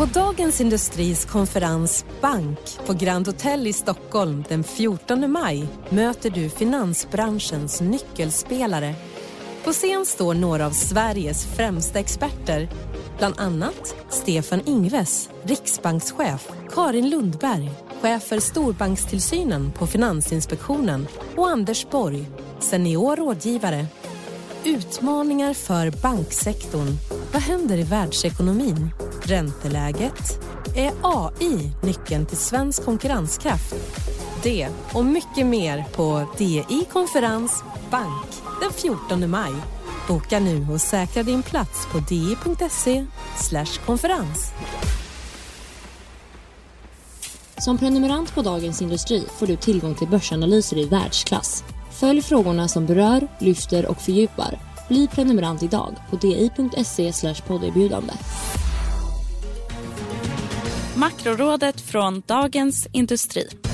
På Dagens Industris konferens Bank på Grand Hotel i Stockholm den 14 maj möter du finansbranschens nyckelspelare. På scen står några av Sveriges främsta experter. Bland annat Stefan Ingves, riksbankschef, Karin Lundberg, chef för storbankstillsynen på Finansinspektionen och Anders Borg, senior rådgivare. Utmaningar för banksektorn. Vad händer i världsekonomin? Ränteläget? Är AI nyckeln till svensk konkurrenskraft? Det och mycket mer på DI Konferens Bank den 14 maj. Boka nu och säkra din plats på di.se konferens. Som prenumerant på Dagens Industri får du tillgång till börsanalyser i världsklass. Följ frågorna som berör, lyfter och fördjupar. Bli prenumerant idag på di.se podderbjudande. Makrorådet från Dagens Industri.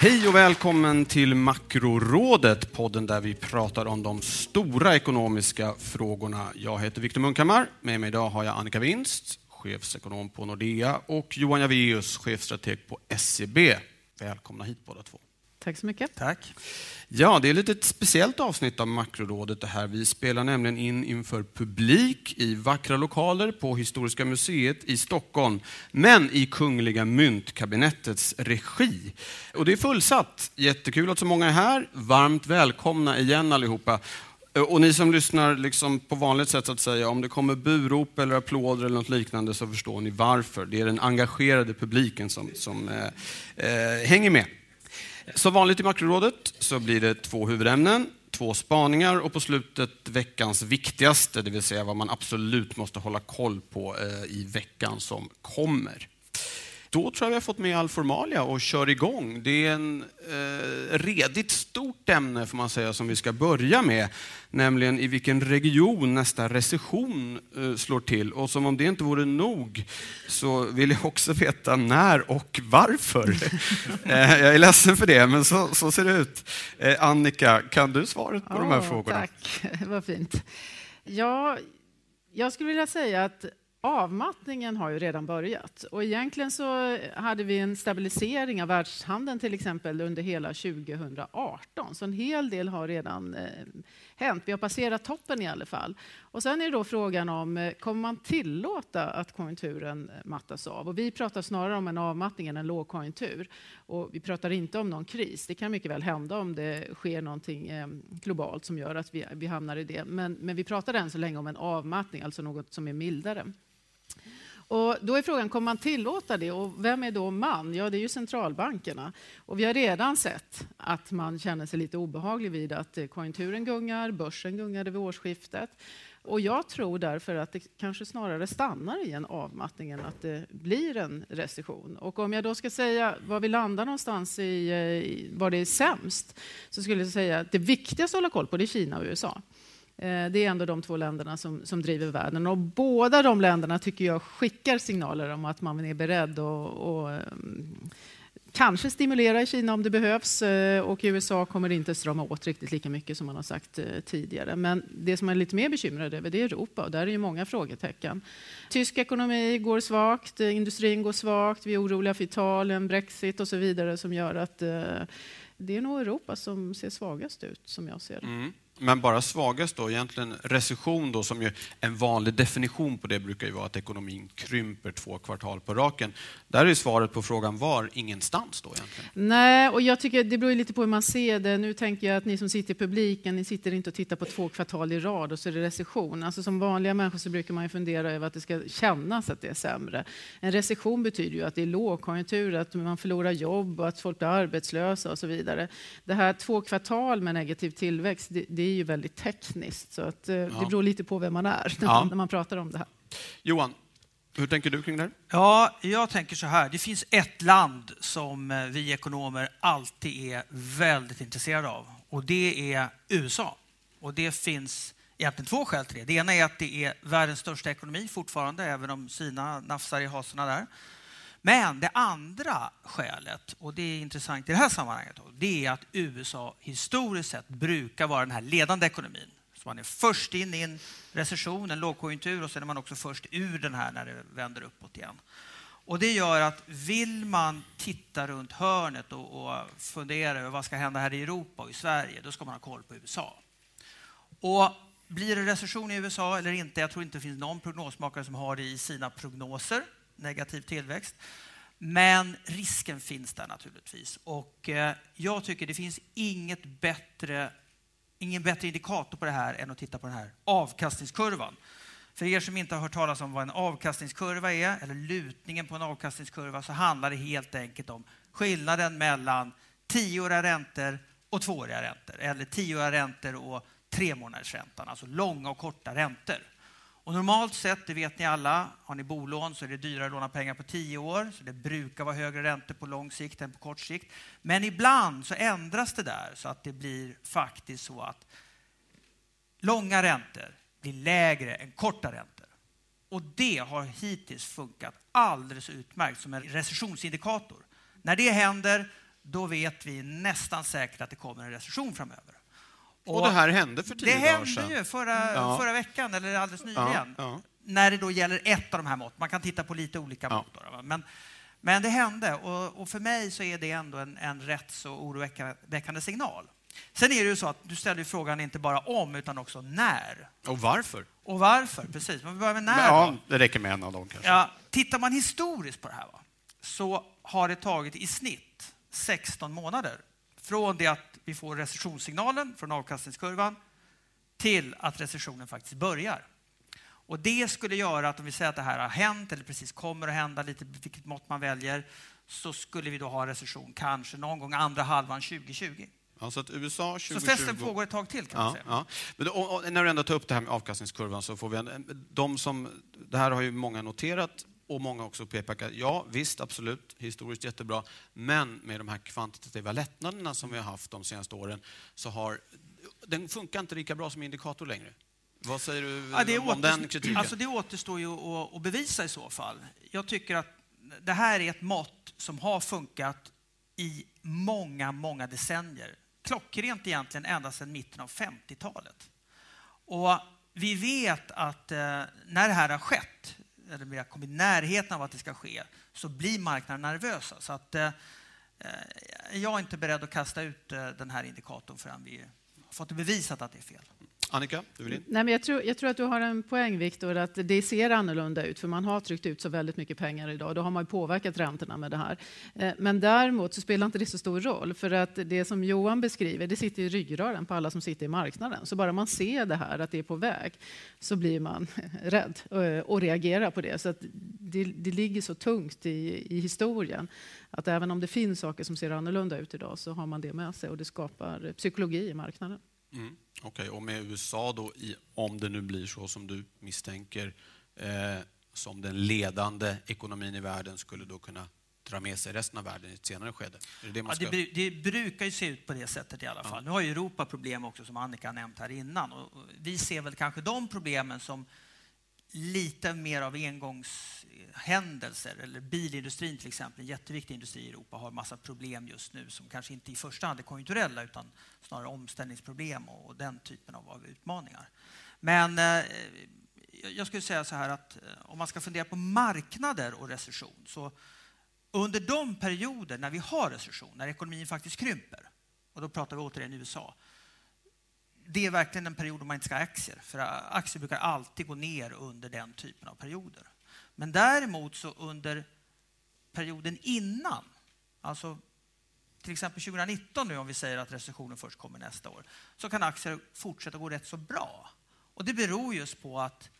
Hej och välkommen till Makrorådet, podden där vi pratar om de stora ekonomiska frågorna. Jag heter Viktor Munkhammar. Med mig idag har jag Annika Winst, chefsekonom på Nordea och Johan Javeus, chefstrateg på SEB. Välkomna hit båda två. Tack så mycket. Tack. Ja, det är lite ett speciellt avsnitt av Makrorådet det här. Vi spelar nämligen in inför publik i vackra lokaler på Historiska museet i Stockholm, men i Kungliga Myntkabinettets regi. Och det är fullsatt. Jättekul att så många är här. Varmt välkomna igen allihopa. Och ni som lyssnar liksom på vanligt sätt, så att säga, om det kommer burop eller applåder eller något liknande så förstår ni varför. Det är den engagerade publiken som, som eh, eh, hänger med. Som vanligt i Makrorådet så blir det två huvudämnen, två spaningar och på slutet veckans viktigaste, det vill säga vad man absolut måste hålla koll på eh, i veckan som kommer. Då tror jag vi har fått med all formalia och kör igång. Det är en eh, redigt stort ämne får man säga som vi ska börja med, nämligen i vilken region nästa recession eh, slår till. Och som om det inte vore nog så vill jag också veta när och varför. eh, jag är ledsen för det, men så, så ser det ut. Eh, Annika, kan du svaret på oh, de här frågorna? Tack, vad fint. Ja, jag skulle vilja säga att Avmattningen har ju redan börjat och egentligen så hade vi en stabilisering av världshandeln till exempel under hela 2018. Så en hel del har redan eh, hänt. Vi har passerat toppen i alla fall. Och sen är då frågan om eh, kommer man tillåta att konjunkturen eh, mattas av? Och vi pratar snarare om en avmattning än en lågkonjunktur. Och vi pratar inte om någon kris. Det kan mycket väl hända om det sker någonting ehm, globalt som gör att vi, vi hamnar i det. Men, men vi pratar än så länge om en avmattning, alltså något som är mildare. Och då är frågan, kommer man tillåta det? Och vem är då man? Ja, det är ju centralbankerna. Och vi har redan sett att man känner sig lite obehaglig vid att eh, konjunkturen gungar, börsen gungade vid årsskiftet. Och jag tror därför att det kanske snarare stannar i en avmattning än att det blir en recession. Och om jag då ska säga var vi landar någonstans i, eh, i var det är sämst, så skulle jag säga att det viktigaste att hålla koll på det är Kina och USA. Eh, det är ändå de två länderna som, som driver världen. Och båda de länderna tycker jag skickar signaler om att man är beredd att mm, kanske stimulera i Kina om det behövs. Eh, och USA kommer inte strama åt riktigt lika mycket som man har sagt eh, tidigare. Men det som man är lite mer bekymrad över det är Europa och där är ju många frågetecken. Tysk ekonomi går svagt, eh, industrin går svagt, vi är oroliga för Italien, Brexit och så vidare som gör att eh, det är nog Europa som ser svagast ut som jag ser det. Mm. Men bara svagast då, egentligen recession då, som ju en vanlig definition på det brukar ju vara att ekonomin krymper två kvartal på raken. Där är svaret på frågan var ingenstans då egentligen? Nej, och jag tycker det beror lite på hur man ser det. Nu tänker jag att ni som sitter i publiken, ni sitter inte och tittar på två kvartal i rad och så är det recession. Alltså som vanliga människor så brukar man ju fundera över att det ska kännas att det är sämre. En recession betyder ju att det är lågkonjunktur, att man förlorar jobb och att folk blir arbetslösa och så vidare. Det här två kvartal med negativ tillväxt, det, det är ju väldigt tekniskt. Så att, eh, Ja. Det beror lite på vem man är när, Ja. man, när man pratar om det här. Johan, hur tänker du kring det här? Ja, jag tänker så här. Det finns ett land som eh, vi ekonomer alltid är väldigt intresserade av och det är USA. Och det finns egentligen två skäl till det. Det ena är att det är världens största ekonomi fortfarande, även om Kina nafsar i hasorna där. Men det andra skälet, och det är intressant i det här sammanhanget, då, det är att USA historiskt sett brukar vara den här ledande ekonomin. Så man är först in i en recession, en lågkonjunktur och sen är man också först ur den här när det vänder uppåt igen. Och det gör att vill man titta runt hörnet och, och fundera över vad ska hända här i Europa och i Sverige, då ska man ha koll på USA. Och blir det recession i USA eller inte? Jag tror inte det finns någon prognosmakare som har det i sina prognoser, negativ tillväxt. Men risken finns där naturligtvis. Och eh, jag tycker det finns inget bättre, ingen bättre indikator på det här än att titta på den här avkastningskurvan. För er som inte har hört talas om vad en avkastningskurva är, eller lutningen på en avkastningskurva, så handlar det helt enkelt om skillnaden mellan tioåriga räntor och tvååriga räntor, eller tioåriga räntor och tremånadersräntan, alltså långa och korta räntor. Och normalt sett, det vet ni alla, har ni bolån så är det dyrare att låna pengar på tio år, så det brukar vara högre räntor på lång sikt än på kort sikt. Men ibland så ändras det där så att det blir faktiskt så att långa räntor blir lägre än korta räntor. Och det har hittills funkat alldeles utmärkt som en recessionsindikator. När det händer, då vet vi nästan säkert att det kommer en recession framöver. Och, det här hände för tio Det dagar hände sedan. ju förra, Ja. förra veckan, eller alldeles nyligen. ja. När det då gäller ett av de här mått. Man kan titta på lite olika mått. Då, men, men det hände och, och för mig så är det ändå en, en rätt så oroväckande signal. Sen är det ju så att du ställer ju frågan inte bara om utan också när. Och varför? Och varför? Precis, men vi börjar med när. ja, då. det räcker med en av dem kanske. Ja, tittar man historiskt på det här va, så har det tagit i snitt 16 månader från det att vi får recessionssignalen från avkastningskurvan till att recessionen faktiskt börjar. Och det skulle göra att om vi säger att det här har hänt eller precis kommer att hända, lite vilket mått man väljer, så skulle vi då ha recession kanske någon gång andra halvan 2020. Ja, så att USA 2020... Så festen pågår ett tag till kan man Ja, säga. ja. Men och, och när du ändå tar upp det här med avkastningskurvan så får vi en, de som, det här har ju många noterat och många också påpekat, ja visst absolut, historiskt jättebra, men med de här kvantitativa lättnaderna som vi har haft de senaste åren så har den funkar inte lika bra som indikator längre. Vad säger du Ja, om återstår, den kritiken? alltså det återstår ju att, att bevisa i så fall. Jag tycker att det här är ett mått som har funkat i många, många decennier. Klockrent egentligen ända sedan mitten av 50-talet. Och vi vet att eh, när det här har skett, eller vi har kommit i närheten av att det ska ske, så blir marknaden nervösa. Så att, eh, eh, jag är inte beredd att kasta ut eh, den här indikatorn förrän vi har fått det bevisat att det är fel. Annika, du vill in? Nej, men jag, tror, jag tror att du har en poäng, Viktor, att det ser annorlunda ut, för man har tryckt ut så väldigt mycket pengar idag. Då har man ju påverkat räntorna med det här. Eh, men däremot så spelar inte det så stor roll, för att det som Johan beskriver, det sitter i ryggraden på alla som sitter i marknaden. Så bara man ser det här, att det är på väg, så blir man rädd eh, och reagerar på det. Så att det, det ligger så tungt i, i historien, att även om det finns saker som ser annorlunda ut idag, så har man det med sig och det skapar psykologi i marknaden. Mm. Okej, och med USA då, om det nu blir så som du misstänker, eh, som den ledande ekonomin i världen skulle då kunna dra med sig resten av världen i ett senare skede? Det det Ja, ska... det, det brukar ju se ut på det sättet i alla fall. Nu har ju Europa problem också som Annika nämnt här innan. Och vi ser väl kanske de problemen som lite mer av engångshändelser. Eller bilindustrin till exempel, en jätteviktig industri i Europa, har massa problem just nu som kanske inte i första hand är konjunkturella utan snarare omställningsproblem och, och den typen av, av utmaningar. Men eh, jag skulle säga så här att eh, om man ska fundera på marknader och recession så under de perioder när vi har recession, när ekonomin faktiskt krymper, och då pratar vi återigen USA, det är verkligen en period då man inte ska ha aktier, för aktier brukar alltid gå ner under den typen av perioder. Men däremot så under perioden innan, alltså till exempel 2019 nu om vi säger att recessionen först kommer nästa år, så kan aktier fortsätta gå rätt så bra. Och det beror just på att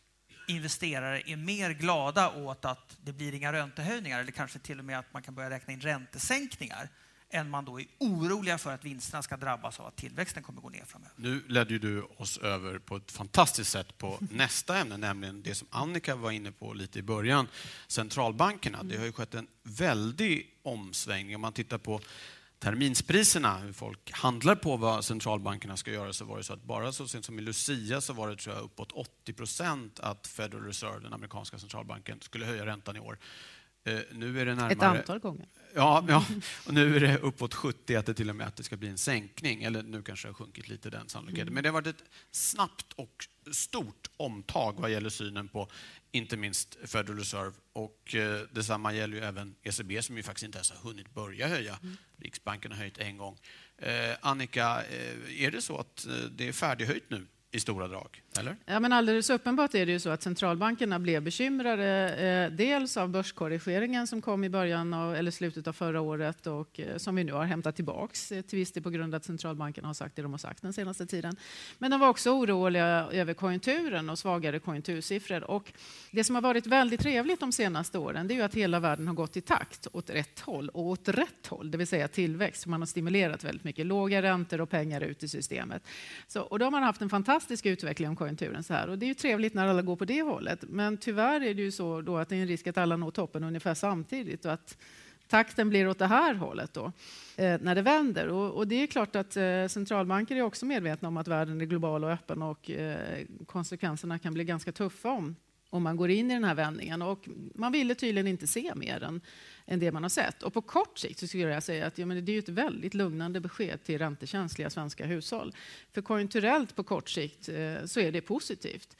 investerare är mer glada åt att det blir inga räntehöjningar eller kanske till och med att man kan börja räkna in räntesänkningar än man då är oroliga för att vinsterna ska drabbas av att tillväxten kommer gå ner framöver. Nu ledde ju du oss över på ett fantastiskt sätt på nästa ämne, nämligen det som Annika var inne på lite i början, centralbankerna. Det har ju skett en väldig omsvängning. Om man tittar på terminspriserna, hur folk handlar på vad centralbankerna ska göra, så var det så att bara så sent som i Lucia så var det tror jag, uppåt 80 procent att Federal Reserve, den amerikanska centralbanken, skulle höja räntan i år. Eh, nu är det närmare... Ett antal gånger. Ja, ja, och nu är det uppåt 70 att det till och med att det ska bli en sänkning. Eller nu kanske det har sjunkit lite den sannolikheten. Mm. Men det har varit ett snabbt och stort omtag vad gäller synen på inte minst Federal Reserve. Och eh, detsamma gäller ju även ECB som ju faktiskt inte ens har hunnit börja höja. Mm. Riksbanken har höjt en gång. Eh, Annika, eh, är det så att det är färdighöjt nu i stora drag? Eller? Ja, men alldeles uppenbart är det ju så att centralbankerna blev bekymrade. Eh, dels av börskorrigeringen som kom i början av, eller slutet av förra året och eh, som vi nu har hämtat tillbaks eh, till viss del på grund av att centralbankerna har sagt det de har sagt den senaste tiden. Men de var också oroliga över konjunkturen och svagare konjunktursiffror. Och det som har varit väldigt trevligt de senaste åren det är ju att hela världen har gått i takt åt rätt håll och åt rätt håll, det vill säga tillväxt. Man har stimulerat väldigt mycket, låga räntor och pengar ut i systemet. Så, och då har man haft en fantastisk utveckling om konjunkturen så här. Och det är ju trevligt när alla går på det hållet. Men tyvärr är det ju så då att det är en risk att alla når toppen ungefär samtidigt och att takten blir åt det här hållet då, eh, när det vänder. Och, och, det är klart att eh, centralbanker är också medvetna om att världen är global och öppen och eh, konsekvenserna kan bli ganska tuffa om om man går in i den här vändningen. Och man ville tydligen inte se mer än, än det man har sett. Och på kort sikt så skulle jag säga att ja, men det är ett väldigt lugnande besked till räntekänsliga svenska hushåll. För konjunkturellt på kort sikt eh, så är det positivt.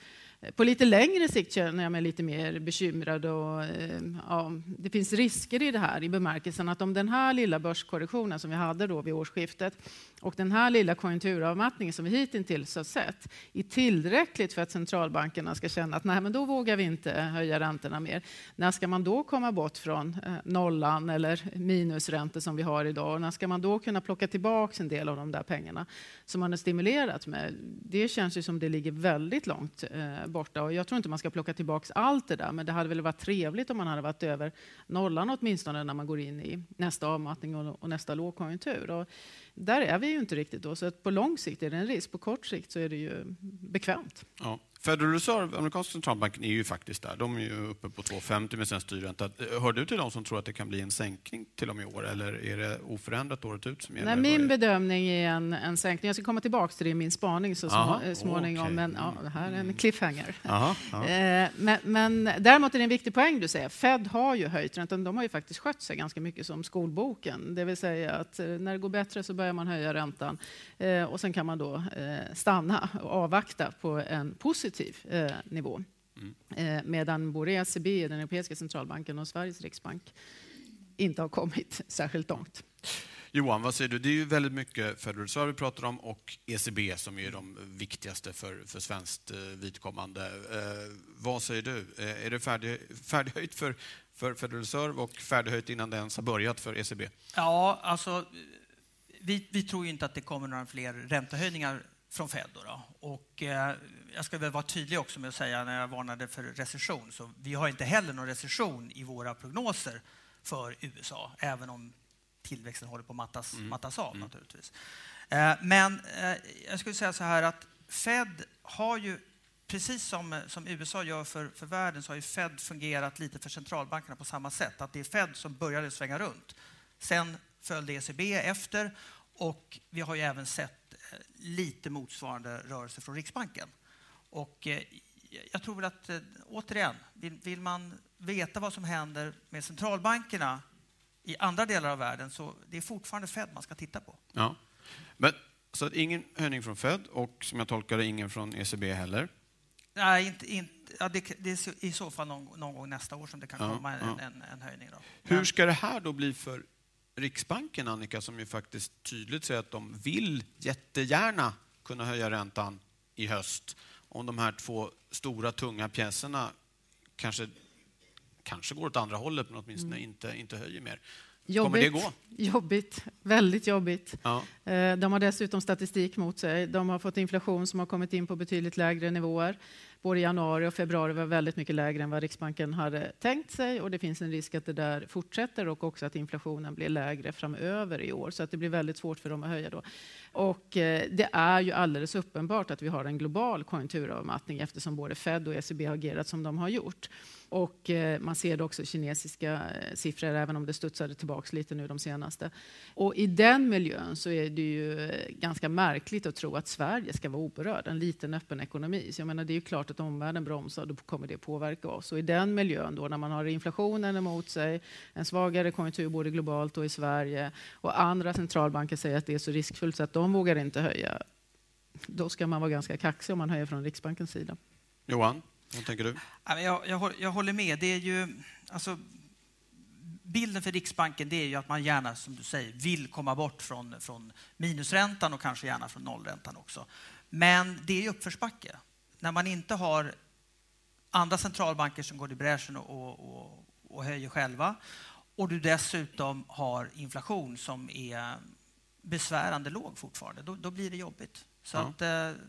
På lite längre sikt känner jag mig lite mer bekymrad. Och, eh, ja, det finns risker i det här i bemärkelsen att om den här lilla börskorrektionen som vi hade då vid årsskiftet och den här lilla konjunkturavmattningen som vi hittills har sett är tillräckligt för att centralbankerna ska känna att nej, men då vågar vi inte höja räntorna mer. När ska man då komma bort från eh, nollan eller minusräntor som vi har idag? Och När ska man då kunna plocka tillbaka en del av de där pengarna som man har stimulerat med? Det känns ju som det ligger väldigt långt eh, borta och jag tror inte man ska plocka tillbaka allt det där, men det hade väl varit trevligt om man hade varit över nollan åtminstone när man går in i nästa avmattning och, och nästa lågkonjunktur. Och där är vi ju inte riktigt då, så att på lång sikt är det en risk. På kort sikt så är det ju bekvämt. Ja. Federal Reserve, amerikanska centralbanken, är ju faktiskt där. De är ju uppe på 2,50 med sin styrränta. Hör du till de som tror att det kan bli en sänkning till och med i år, eller är det oförändrat året ut som gäller? Nej, min bedömning är en, en sänkning. Jag ska komma tillbaka till det i min spaning så Aha, små, småningom, okay. men ja, det här är en cliffhanger. Aha, aha. Eh, men, men däremot är det en viktig poäng du säger. Fed har ju höjt räntan. De har ju faktiskt skött sig ganska mycket som skolboken. Det vill säga att eh, när det går bättre så börjar man höja räntan eh, och sen kan man då stanna och avvakta på en positiv nivå. Mm. Medan både ECB, den europeiska centralbanken och Sveriges riksbank inte har kommit särskilt långt. Johan, vad säger du? Det är ju väldigt mycket Federal Reserve vi pratar om och ECB som är de viktigaste för, för svenskt vidkommande. Eh, vad säger du? Eh, är det färdig, färdighöjt för, för Federal Reserve och färdighöjt innan det ens har börjat för ECB? Ja, alltså vi, vi tror inte att det kommer några fler räntehöjningar från Fed. Då, då. Och, eh, jag ska väl vara tydlig också med att säga när jag varnade för recession, så vi har inte heller någon recession i våra prognoser för USA, även om tillväxten håller på att mattas, mm. mattas av mm. naturligtvis. Eh, men eh, jag skulle säga så här att Fed har ju, precis som, som USA gör för, för världen, så har ju Fed fungerat lite för centralbankerna på samma sätt. Att det är Fed som började svänga runt. Sen följde ECB efter och vi har ju även sett lite motsvarande rörelse från Riksbanken. Och jag tror väl att, återigen, vill, vill man veta vad som händer med centralbankerna i andra delar av världen så det är fortfarande Fed man ska titta på. Ja. Men, så att ingen höjning från Fed och som jag tolkar det ingen från ECB heller? Nej, inte, inte, ja, det, det, är i så fall någon, någon gång nästa år som det kan ja, komma en, ja. en, en, höjning. Då. Hur ska det här då bli för Riksbanken, Annika, som ju faktiskt tydligt säger att de vill jättegärna kunna höja räntan i höst om de här två stora, tunga pjäserna kanske kanske går åt andra hållet, men åtminstone mm. inte, inte höjer mer. Kommer det gå? Jobbigt, väldigt jobbigt. Ja. Eh, de har dessutom statistik mot sig. De har fått inflation som har kommit in på betydligt lägre nivåer både januari och februari var väldigt mycket lägre än vad Riksbanken hade tänkt sig och det finns en risk att det där fortsätter och också att inflationen blir lägre framöver i år så att det blir väldigt svårt för dem att höja då. Och eh, det är ju alldeles uppenbart att vi har en global konjunkturavmattning eftersom både Fed och ECB har agerat som de har gjort. Och eh, man ser det också i kinesiska eh, siffror, även om det studsade tillbaka lite nu de senaste. Och i den miljön så är det ju eh, ganska märkligt att tro att Sverige ska vara oberörd, en liten öppen ekonomi. Så jag menar, det är ju klart att om omvärlden bromsar, då kommer det påverka oss. Och i den miljön då, när man har inflationen emot sig, en svagare konjunktur både globalt och i Sverige och andra centralbanker säger att det är så riskfullt så att de vågar inte höja. Då ska man vara ganska kaxig om man höjer från Riksbankens sida. Johan? Vad tänker du? Jag, jag, jag håller med. Det är ju, alltså, bilden för Riksbanken det är ju att man gärna, som du säger, vill komma bort från, från minusräntan och kanske gärna från nollräntan också. Men det är ju uppförsbacke. När man inte har andra centralbanker som går i bräschen och, och, och höjer själva och du dessutom har inflation som är besvärande låg fortfarande, då, då blir det jobbigt. Så ja. att, eh,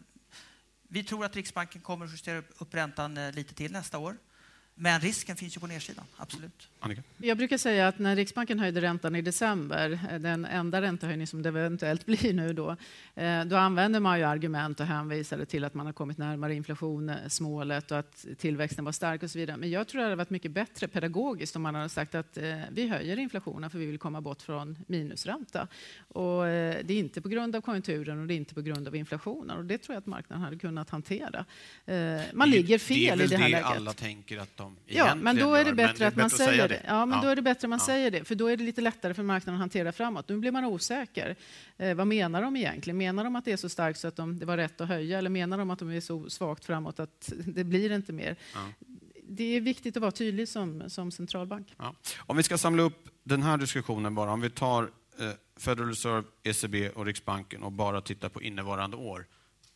vi tror att Riksbanken kommer att justera upp räntan eh, lite till nästa år. Men risken finns ju på nedsidan, absolut. Annika? Jag brukar säga att när Riksbanken höjde räntan i december, eh, den enda räntehöjning som det eventuellt blir nu då, eh, då använder man ju argument och hänvisade till att man har kommit närmare inflationsmålet och att tillväxten var stark och så vidare. Men jag tror att det hade varit mycket bättre pedagogiskt om man hade sagt att eh, vi höjer inflationen för vi vill komma bort från minusränta. Och det är inte på grund av konjunkturen och det är inte på grund av inflationen och det tror jag att marknaden hade kunnat hantera. Man ligger fel i det här läget. Det är väl det alla tänker att de Ja, men då är det bättre att man säger det. Ja, men ja. då är det bättre att man ja. säger det, för då är det lite lättare för marknaden att hantera framåt. Nu blir man osäker. Eh, vad menar de egentligen? Menar de att det är så starkt så att de, det var rätt att höja, eller menar de att de är så svagt framåt att det blir inte mer? Ja. Det är viktigt att vara tydlig som, som centralbank. Om vi ska samla upp den här diskussionen bara, om vi tar eh, Federal Reserve, ECB och Riksbanken och bara tittar på innevarande år.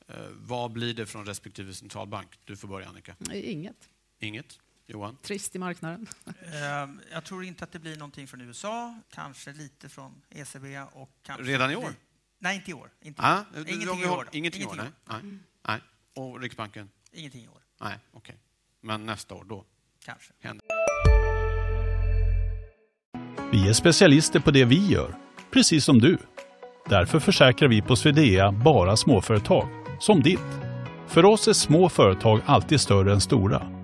Eh, vad blir det från respektive centralbank? Du får börja Annika. Inget. Inget? Johan? Trist i marknaden. Ehm, jag tror inte att det blir någonting från USA, kanske lite från ECB och kanske... Redan i år? Nej, inte i år. Inte ah, ingenting, i år. Ingenting i år, nej. nej. Mm. nej. Och Riksbanken? Ingenting i år. Nej, okej. Okay. Men nästa år, då? Kanske. Händer. Vi är specialister på det vi gör, precis som du. Därför försäkrar vi på Swedea bara småföretag, som ditt. För oss är små företag alltid större än stora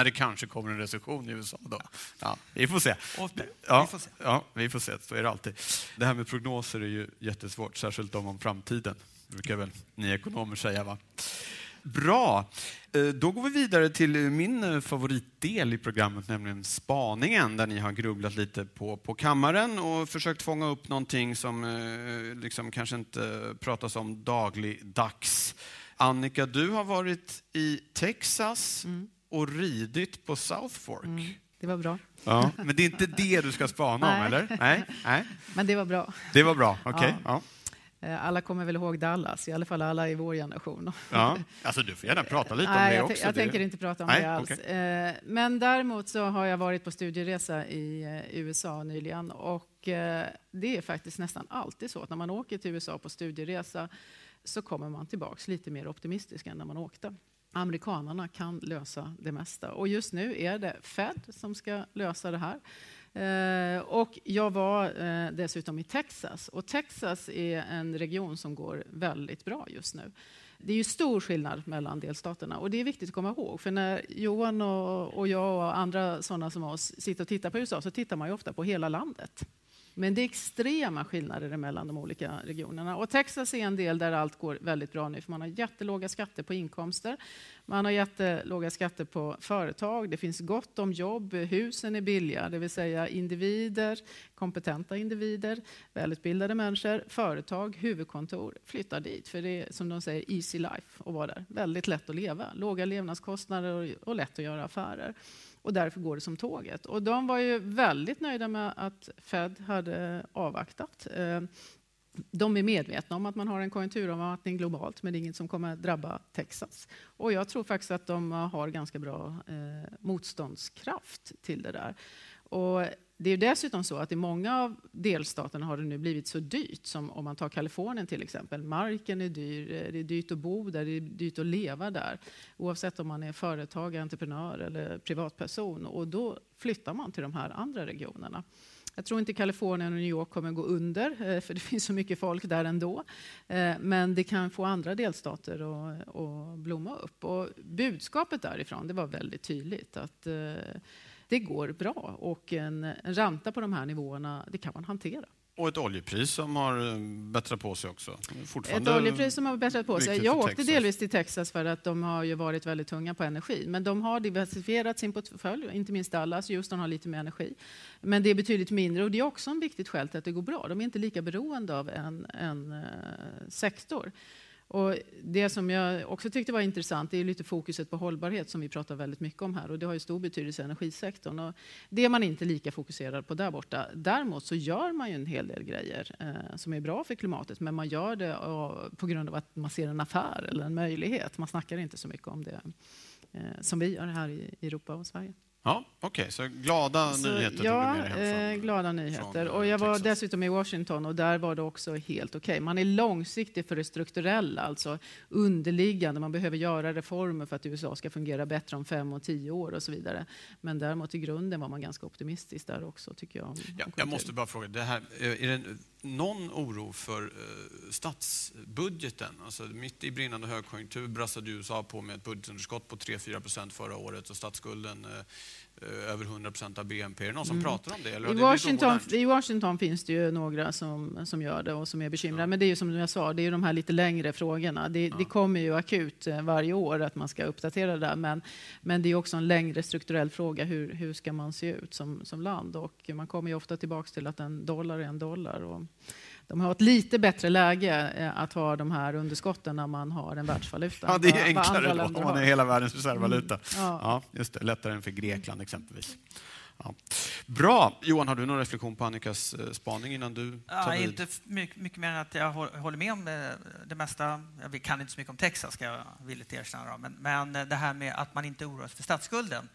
när det kanske kommer en recession i USA. Då. Ja, vi får se. Ja, vi får se. Ja, vi får se. Så är det alltid. Det här med prognoser är ju jättesvårt, särskilt om, om framtiden. Brukar väl ni ekonomer säga, va? Bra. Eh, då går vi vidare till min eh, favoritdel i programmet, nämligen spaningen, där ni har grubblat lite på, på kammaren och försökt fånga upp någonting som eh, liksom kanske inte pratas om dagligdags. Annika, du har varit i Texas. Mm och ridit på South Fork. Mm, det var bra. Ja, men det är inte det du ska spana om, eller? Nej, nej. Men det var bra. Det var bra, okej. Okay. Ja. Ja. Eh, alla kommer väl ihåg Dallas, i alla fall alla i vår generation. Ja, alltså du får gärna prata lite om Nej, det jag också. Jag det... tänker inte prata om Nej, det alls. Okay. Eh, men däremot så har jag varit på studieresa i eh, USA nyligen och det är faktiskt nästan alltid så att när man åker till USA på studieresa så kommer man tillbaks lite mer optimistisk än när man åkte amerikanerna kan lösa det mesta. Och just nu är det Fed som ska lösa det här. Eh, och jag var eh, dessutom i Texas. Och Texas är en region som går väldigt bra just nu. Det är ju stor skillnad mellan delstaterna och det är viktigt att komma ihåg. För när Johan och, och jag och andra sådana som oss sitter och tittar på USA så tittar man ju ofta på hela landet. Men det är extrema skillnader mellan de olika regionerna. Och Texas är en del där allt går väldigt bra nu, för man har jättelåga skatter på inkomster. Man har jättelåga skatter på företag. Det finns gott om jobb. Husen är billiga, det vill säga individer, kompetenta individer, välutbildade människor, företag, huvudkontor flyttar dit. För det är som de säger easy life att vara där. Väldigt lätt att leva. Låga levnadskostnader och lätt att göra affärer. Och därför går det som tåget. Och de var ju väldigt nöjda med att Fed hade avvaktat. Eh, de är medvetna om att man har en konjunkturavmattning globalt, men det är inget som kommer att drabba Texas. Och jag tror faktiskt att de har ganska bra eh, motståndskraft till det där. Och det är dessutom så att i många av delstaterna har det nu blivit så dyrt, som om man tar Kalifornien till exempel. Marken är dyr, eh, det är dyrt att bo där, det är dyrt att leva där. Oavsett om man är företagare, entreprenör eller privatperson. Och då flyttar man till de här andra regionerna. Jag tror inte Kalifornien och New York kommer gå under, eh, för det finns så mycket folk där ändå. Eh, men det kan få andra delstater att, att blomma upp. Och budskapet därifrån det var väldigt tydligt. att det går bra och en, en ränta på de här nivåerna, det kan man hantera. Och ett oljepris som har eh, bättrat på sig också. Ett oljepris som har bättrat på sig. Jag åkte delvis till Texas för att de har ju varit väldigt tunga på energi. Men de har diversifierat sin portfölj, inte minst Dallas. Houston har lite mer energi. Men det är betydligt mindre och det är också en viktigt skäl till att det går bra. De är inte lika beroende av en, en uh, sektor. Och det som jag också tyckte var intressant är lite fokuset på hållbarhet som vi pratar väldigt mycket om här och det har ju stor betydelse i energisektorn. Och det är man inte lika fokuserad på där borta. Däremot så gör man ju en hel del grejer eh, som är bra för klimatet men man gör det på grund av att man ser en affär eller en möjlighet. Man snackar inte så mycket om det eh, som vi gör här i Europa och Sverige. Ja, Okej, okay. så glada så, nyheter Ja, tog du med eh, glada nyheter. och jag var Texas. dessutom i Washington och där var det också helt okej. Okay. Man är långsiktig för det strukturella, alltså underliggande. Man behöver göra reformer för att USA ska fungera bättre om fem och tio år och så vidare. Men däremot i grunden var man ganska optimistisk där också, tycker jag. Ja, jag måste bara fråga, det här, är det någon oro för eh, statsbudgeten? Alltså, mitt i brinnande högkonjunktur brassade USA på med ett budgetunderskott på 3-4 procent förra året och statsskulden eh, Eh, över 100 procent av BNP. Är det någon som mm. pratar om det? Eller I, Washington, I Washington finns det ju några som, som gör det och som är bekymrade. Ja. Men det är ju som jag sa, det är de här lite längre frågorna. Det, ja. det, kommer ju akut eh, varje år att man ska uppdatera det där. Men, men det är också en längre strukturell fråga. Hur, hur ska man se ut som, som land? Och man kommer ju ofta tillbaka till att en dollar är en dollar. Och, de har ett lite bättre läge eh, att ha de här underskotten när man har en världsvaluta. Ja, det är enklare då om man är hela världens reservvaluta. Mm. Ja. ja. just det. Lättare än för Grekland exempelvis. Ja. Bra! Johan, har du någon reflektion på Annikas eh, spaning innan du tar ja, vid? Inte mycket, mycket mer än att jag håller med om det, det mesta. Vi kan inte så mycket om Texas, ska jag villigt erkänna. Men, men det här med att man inte oroas för statsskulden,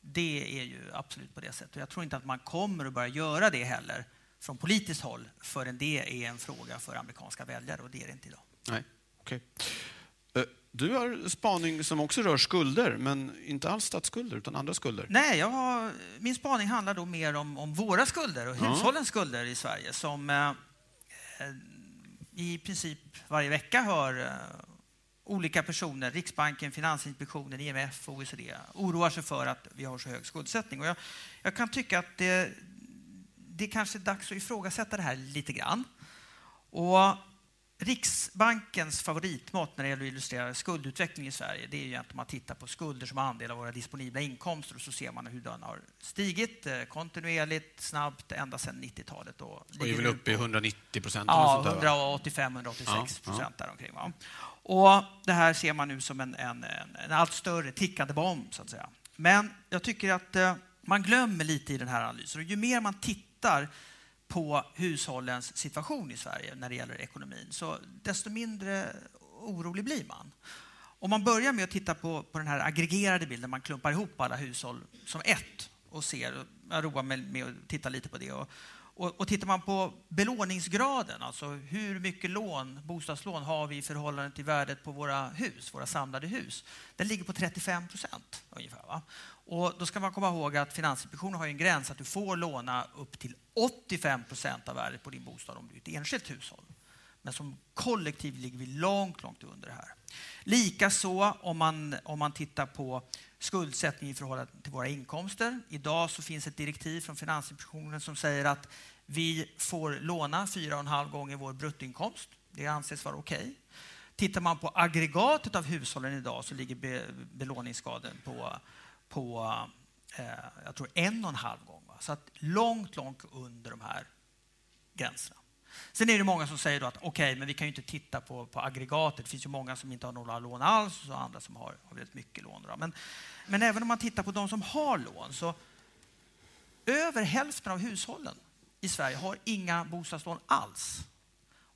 det är ju absolut på det sättet. Jag tror inte att man kommer att börja göra det heller från politiskt håll förrän det är en fråga för amerikanska väljare och det är det inte idag. Nej, okay. Eh, du har spaning som också rör skulder, men inte alls statsskulder utan andra skulder. Nej, har, min spaning handlar då mer om, om våra skulder och ja. hushållens skulder i Sverige som eh, i princip varje vecka hör eh, olika personer, Riksbanken, Finansinspektionen, IMF, OECD, oroar sig för att vi har så hög skuldsättning. Och jag, jag kan tycka att det, det är kanske dags att ifrågasätta det här lite grann. Och Riksbankens favoritmått när det gäller att illustrera skuldutveckling i Sverige det är ju att man tittar på skulder som andel av våra disponibla inkomster och så ser man hur den har stigit eh, kontinuerligt, snabbt, ända sedan 90-talet. Och, är väl uppe i 190 procent? Ja, 185-186 procent ja. däromkring. Va? Och det här ser man nu som en, en, en, allt större tickande bomb, så att säga. Men jag tycker att eh, man glömmer lite i den här analysen. Och ju mer man tittar tittar på hushållens situation i Sverige när det gäller ekonomin, så desto mindre orolig blir man. Om man börjar med att titta på, på den här aggregerade bilden, man klumpar ihop alla hushåll som ett och ser, jag roar mig med att titta lite på det. Och, och, och tittar man på belåningsgraden, alltså hur mycket lån, bostadslån har vi i förhållande till värdet på våra hus, våra samlade hus, den ligger på 35 procent ungefär. Va? Och då ska man komma ihåg att Finansinspektionen har en gräns att du får låna upp till 85 procent av värdet på din bostad om du är ett enskilt hushåll. Men som kollektiv ligger vi långt, långt under det här. Likaså om man, om man tittar på skuldsättning i förhållande till våra inkomster. Idag så finns ett direktiv från Finansinspektionen som säger att vi får låna 4,5 gånger vår bruttoinkomst. Det anses vara okej. Okay. Tittar man på aggregatet av hushållen idag så ligger be, belåningsgraden på på eh, jag tror en och en halv gång. Va? Så att långt, långt under de här gränserna. Sen är det många som säger då att okej, okay, men vi kan ju inte titta på, på aggregatet. Det finns ju många som inte har några lån alls och andra som har, har väldigt mycket lån. Då. Men, men även om man tittar på de som har lån så över hälften av hushållen i Sverige har inga bostadslån alls.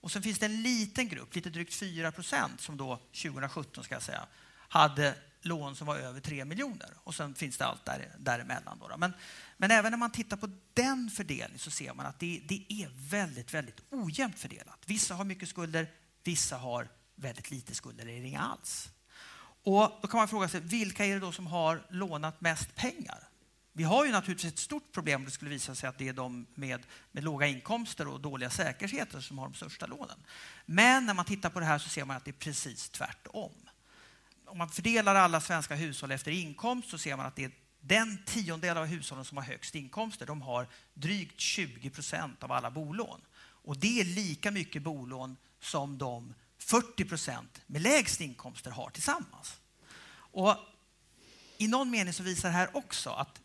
Och sen finns det en liten grupp, lite drygt 4 procent, som då 2017 ska jag säga, hade lån som var över 3 miljoner. Och sen finns det allt där, däremellan. Då, då. Men, men även när man tittar på den fördelningen så ser man att det, det är väldigt, väldigt ojämnt fördelat. Vissa har mycket skulder, vissa har väldigt lite skulder eller inga alls. Och då kan man fråga sig, vilka är det då som har lånat mest pengar? Vi har ju naturligtvis ett stort problem om det skulle visa sig att det är de med, med låga inkomster och dåliga säkerheter som har de största lånen. Men när man tittar på det här så ser man att det är precis tvärtom. Om man fördelar alla svenska hushåll efter inkomst så ser man att det är den tiondel av hushållen som har högst inkomster, de har drygt 20 procent av alla bolån. Och det är lika mycket bolån som de 40 procent med lägst inkomster har tillsammans. Och I någon mening så visar det här också att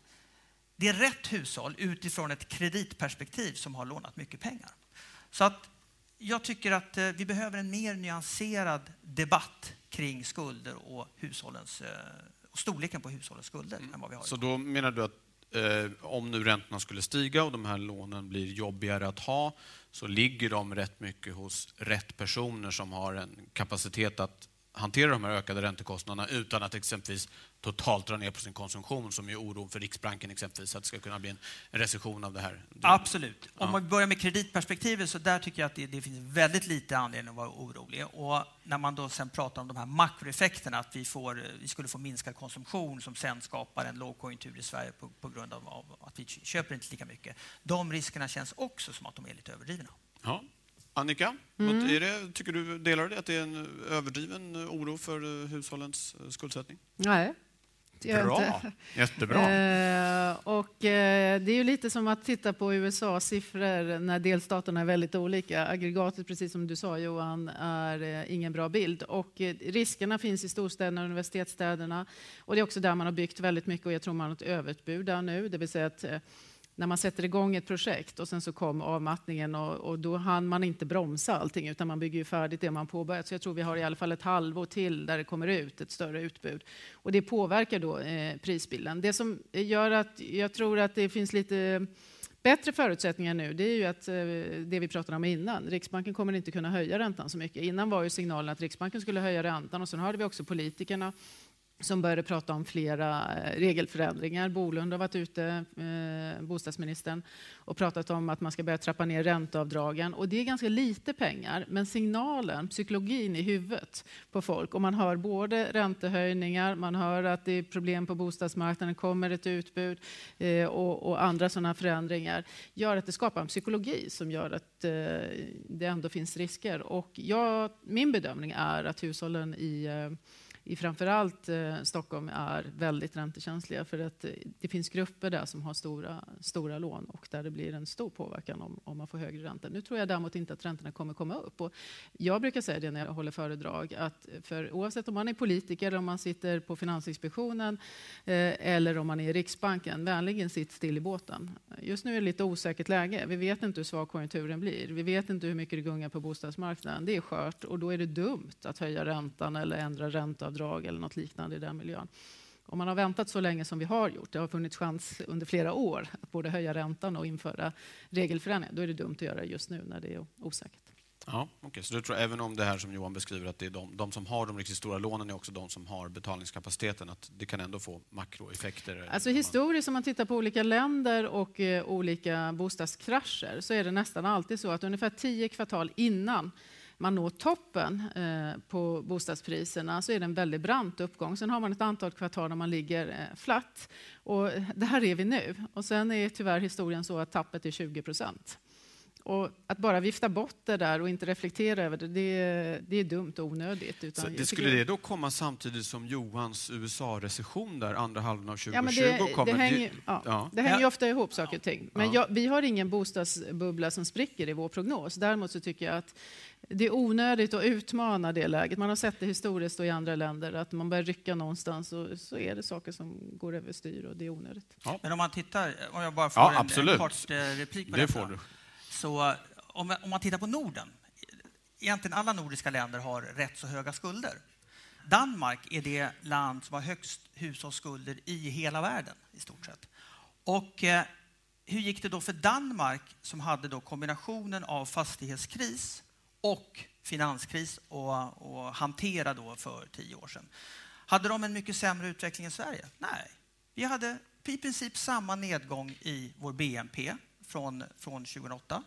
det är rätt hushåll utifrån ett kreditperspektiv som har lånat mycket pengar. Så att jag tycker att eh, vi behöver en mer nyanserad debatt kring skulder och hushållens eh, och storleken på hushållens skulder mm. än vad vi har Så då menar du att eh, om nu räntorna skulle stiga och de här lånen blir jobbigare att ha så ligger de rätt mycket hos rätt personer som har en kapacitet att hantera de här ökade räntekostnaderna utan att exempelvis totalt dra ner på sin konsumtion som är oron för Riksbanken exempelvis, att det ska kunna bli en recession av det här. Absolut. Om man börjar med kreditperspektivet så där tycker jag att det, det, finns väldigt lite anledning att vara orolig. Och när man då sen pratar om de här makroeffekterna, att vi, får, vi skulle få minskad konsumtion som sen skapar en lågkonjunktur i Sverige på, på grund av, av att vi köper inte lika mycket. De riskerna känns också som att de är lite överdrivna. Ja. Annika, mm. är det, tycker du, delar du det att det är en överdriven oro för eh, hushållens eh, skuldsättning? Nej, Bra, inte. jättebra. Eh, och, eh, det är ju lite som att titta på USAs siffror när delstaterna är väldigt olika. Aggregatet, precis som du sa Johan, är eh, ingen bra bild. Och, riskerna finns i storstäderna och universitetsstäderna. Och det är också där man har byggt väldigt mycket och jag tror man har ett överutbud där nu. Det vill säga att när man sätter igång ett projekt och sen så kom avmattningen och, och då hann man inte bromsa allting utan man bygger ju färdigt det man påbörjat. Så jag tror vi har i alla fall ett halvår till där det kommer ut ett större utbud. Och det påverkar då eh, prisbilden. Det som gör att jag tror att det finns lite bättre förutsättningar nu, det är ju att eh, det vi pratade om innan. Riksbanken kommer inte kunna höja räntan så mycket. Innan var ju signalen att Riksbanken skulle höja räntan och sen hörde vi också politikerna som började prata om flera eh, regelförändringar. Bolund har varit ute, eh, bostadsministern, och pratat om att man ska börja trappa ner ränteavdragen. Och det är ganska lite pengar, men signalen, psykologin i huvudet på folk, och man hör både räntehöjningar, man hör att det är problem på bostadsmarknaden, kommer ett utbud eh, och, och, andra sådana förändringar, gör att det skapar en psykologi som gör att eh, det ändå finns risker. Och jag, min bedömning är att hushållen i eh, i framförallt eh, Stockholm är väldigt räntekänsliga för att eh, det finns grupper där som har stora, stora lån och där det blir en stor påverkan om, om man får högre ränta. Nu tror jag däremot inte att räntorna kommer komma upp. Och jag brukar säga det när jag håller föredrag att för oavsett om man är politiker eller om man sitter på Finansinspektionen eh, eller om man är i Riksbanken, vänligen sitt still i båten. Just nu är det lite osäkert läge. Vi vet inte hur svag konjunkturen blir. Vi vet inte hur mycket det gungar på bostadsmarknaden. Det är skört och då är det dumt att höja räntan eller ändra ränteavdrag bidrag eller något liknande i den miljön. Om man har väntat så länge som vi har gjort, det har funnits chans under flera år att både höja räntan och införa regelförändringar, då är det dumt att göra det just nu när det är osäkert. Ja, okay. Så du tror även om det här som Johan beskriver, att det är de, de, som har de riktigt stora lånen är också de som har betalningskapaciteten, att det kan ändå få makroeffekter? Alltså historiskt, om man tittar på olika länder och eh, olika bostadskrascher, så är det nästan alltid så att ungefär tio kvartal innan man når toppen eh, på bostadspriserna så är det en väldigt brant uppgång. Sen har man ett antal kvartal där man ligger eh, flatt. Och där är vi nu. Och sen är tyvärr historien så att tappet är 20 procent. Och att bara vifta bort det där och inte reflektera över det, det, det är dumt och onödigt. Utan det skulle det då komma samtidigt som Johans USA-recession där andra halvan av 2020 ja, det, kommer? Det hänger, ja, ja. Det hänger ofta ihop saker och ting. Men jag, vi har ingen bostadsbubbla som spricker i vår prognos. Däremot så tycker jag att det är onödigt att utmana det läget. Man har sett det historiskt och i andra länder att man börjar rycka någonstans och så är det saker som går överstyr och det är onödigt. Ja. Men om man tittar, om jag bara får ja, en, en kort eh, replik på det detta. Får du. Så om, om man tittar på Norden, egentligen alla nordiska länder har rätt så höga skulder. Danmark är det land som har högst hushållsskulder i hela världen i stort sett. Och eh, hur gick det då för Danmark som hade då kombinationen av fastighetskris och finanskris att hantera då för tio år sedan? Hade de en mycket sämre utveckling än Sverige? Nej. Vi hade i princip samma nedgång i vår BNP från, från 2008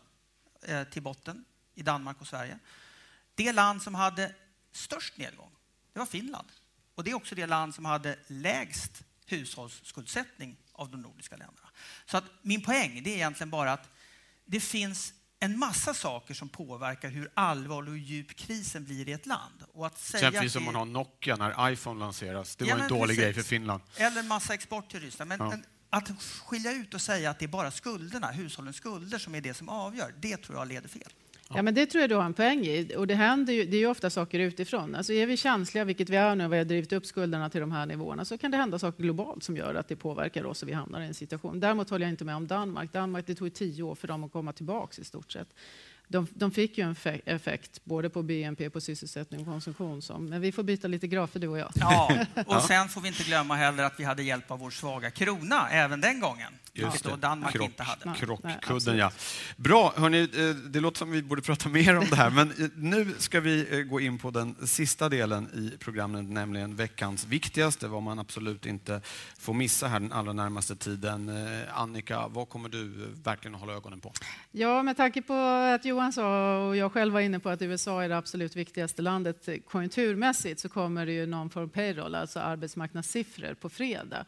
eh, till botten i Danmark och Sverige. Det land som hade störst nedgång, det var Finland. Och det är också det land som hade lägst hushållsskuldsättning av de nordiska länderna. Så att min poäng det är egentligen bara att det finns en massa saker som påverkar hur allvarlig och djup krisen blir i ett land. Och att säga Exempelvis om man har Nokia när iPhone lanseras. Det ja, var en dålig precis. grej för Finland. Eller en massa export till Ryssland. Men, ja. men, att skilja ut och säga att det är bara skulderna, hushållens skulder, som är det som avgör, det tror jag leder fel. Ja, men det tror jag du har en poäng i. Och det händer ju, det är ju ofta saker utifrån. Alltså är vi känsliga, vilket vi är nu, och vi har drivit upp skulderna till de här nivåerna, så kan det hända saker globalt som gör att det påverkar oss och vi hamnar i en situation. Däremot håller jag inte med om Danmark. Danmark, det tog tio år för dem att komma tillbaka i stort sett de, de fick ju en effekt både på BNP, på sysselsättning och konsumtion. Som, men vi får byta lite grafer du och jag. Ja, och sen får vi inte glömma heller att vi hade hjälp av vår svaga krona även den gången. Just det. Danmark Krock, inte hade. Krockkudden, ja. Bra, hörni, eh, det låter som vi borde prata mer om det här, men eh, nu ska vi eh, gå in på den sista delen i programmet, nämligen veckans viktigaste, vad man absolut inte får missa här den allra närmaste tiden. Annika, vad kommer du verkligen hålla ögonen på? Ja, med tanke på att Johan sa, och jag själv var inne på att USA är det absolut viktigaste landet konjunkturmässigt, så kommer det ju någon form payroll, alltså arbetsmarknadssiffror, på fredag.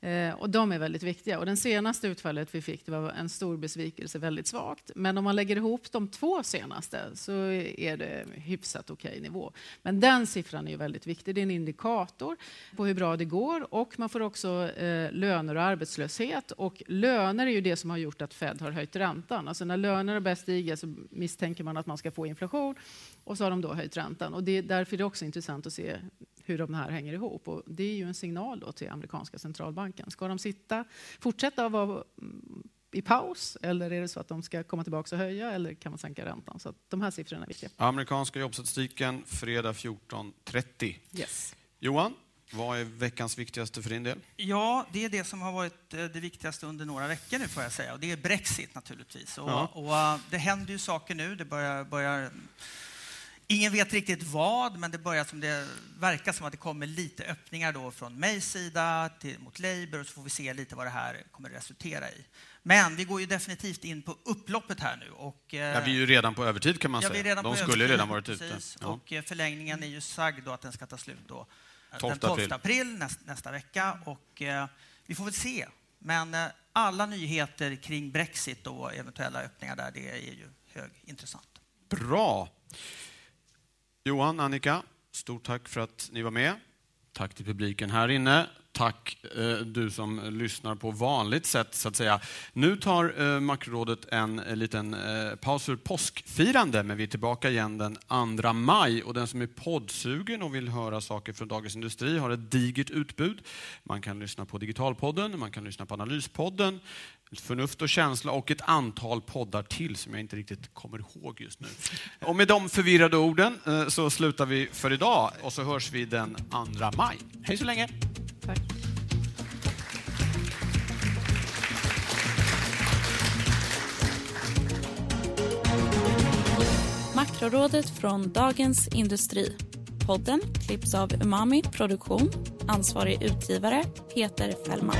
Eh, och de är väldigt viktiga. Och den senaste utfallet vi fick det var en stor besvikelse, väldigt svagt. Men om man lägger ihop de två senaste så är det hyfsat okej okay nivå. Men den siffran är väldigt viktig. Det är en indikator på hur bra det går och man får också eh, löner och arbetslöshet. Och löner är ju det som har gjort att Fed har höjt räntan. Alltså när löner börjar stiga så misstänker man att man ska få inflation och så har de då höjt räntan. Och det är därför är det också intressant att se hur de här hänger ihop. Och det är ju en signal då till amerikanska centralbanken. Ska de sitta, fortsätta att vara i paus eller är det så att de ska komma tillbaka och höja eller kan man sänka räntan? Så de här siffrorna är viktiga. Amerikanska jobbstatistiken fredag 14.30. Yes. Johan, vad är veckans viktigaste för din del? Ja, det är det som har varit eh, det viktigaste under några veckor nu får jag säga. Och det är Brexit naturligtvis. Och, ja. och, eh, det händer ju saker nu. Det börjar, börjar Ingen vet riktigt vad, men det börjar som det verkar som att det kommer lite öppningar då från Mays sida till, mot Labour och så får vi se lite vad det här kommer resultera i. Men vi går ju definitivt in på upploppet här nu. Och, eh, ja, vi är ju redan på övertid kan man ja, säga. De skulle övertid, redan varit ute. Ja. Och eh, förlängningen är ju sagd då att den ska ta slut då, 12 den 12 april, april nästa, nästa vecka. Och, eh, vi får väl se. Men eh, alla nyheter kring Brexit och eventuella öppningar där, det är ju högintressant. Bra. Johan, Annika, stort tack för att ni var med. Tack till publiken här inne. Tack eh, du som lyssnar på vanligt sätt, så att säga. Nu tar eh, Makrorådet en eh, liten eh, paus för påskfirande, men vi är tillbaka igen den 2 maj. Och den som är poddsugen och vill höra saker från Dagens Industri har ett digert utbud. Man kan lyssna på Digitalpodden, man kan lyssna på Analyspodden, Förnuft och känsla och ett antal poddar till som jag inte riktigt kommer ihåg just nu. Och med de förvirrade orden eh, så slutar vi för idag och så hörs vi den 2 maj. Hej så länge! Tack. Makrorådet från Dagens Industri. Podden klipps av Umami Produktion. Ansvarig utgivare Peter Fällman.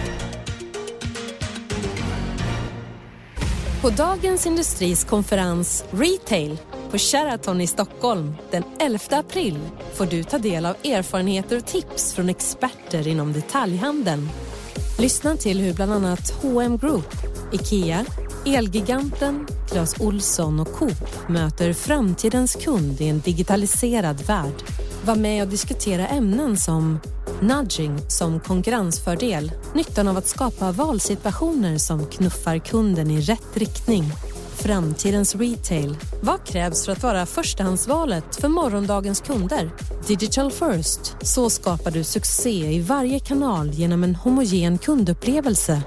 På Dagens Industris konferens Retail på Sheraton i Stockholm den 11 april får du ta del av erfarenheter och tips från experter inom detaljhandeln. Lyssna till hur bland annat H&M Group, IKEA, Elgiganten, Clas Olsson och Coop möter framtidens kund i en digitaliserad värld. Var med och diskutera ämnen som nudging som konkurrensfördel, nyttan av att skapa valsituationer som knuffar kunden i rätt riktning Framtidens retail. Vad krävs för att vara förstahandsvalet för morgondagens kunder? Digital first. Så skapar du succé i varje kanal genom en homogen kundupplevelse.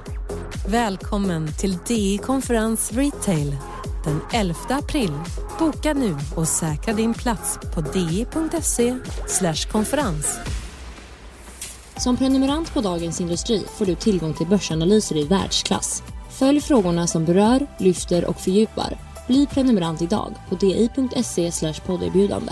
Välkommen till DI Konferens Retail den 11 april. Boka nu och säkra din plats på di.se konferens. Som prenumerant på Dagens Industri får du tillgång till börsanalyser i världsklass. Följ frågorna som berör, lyfter och fördjupar. Bli prenumerant idag på di.se podderbjudande.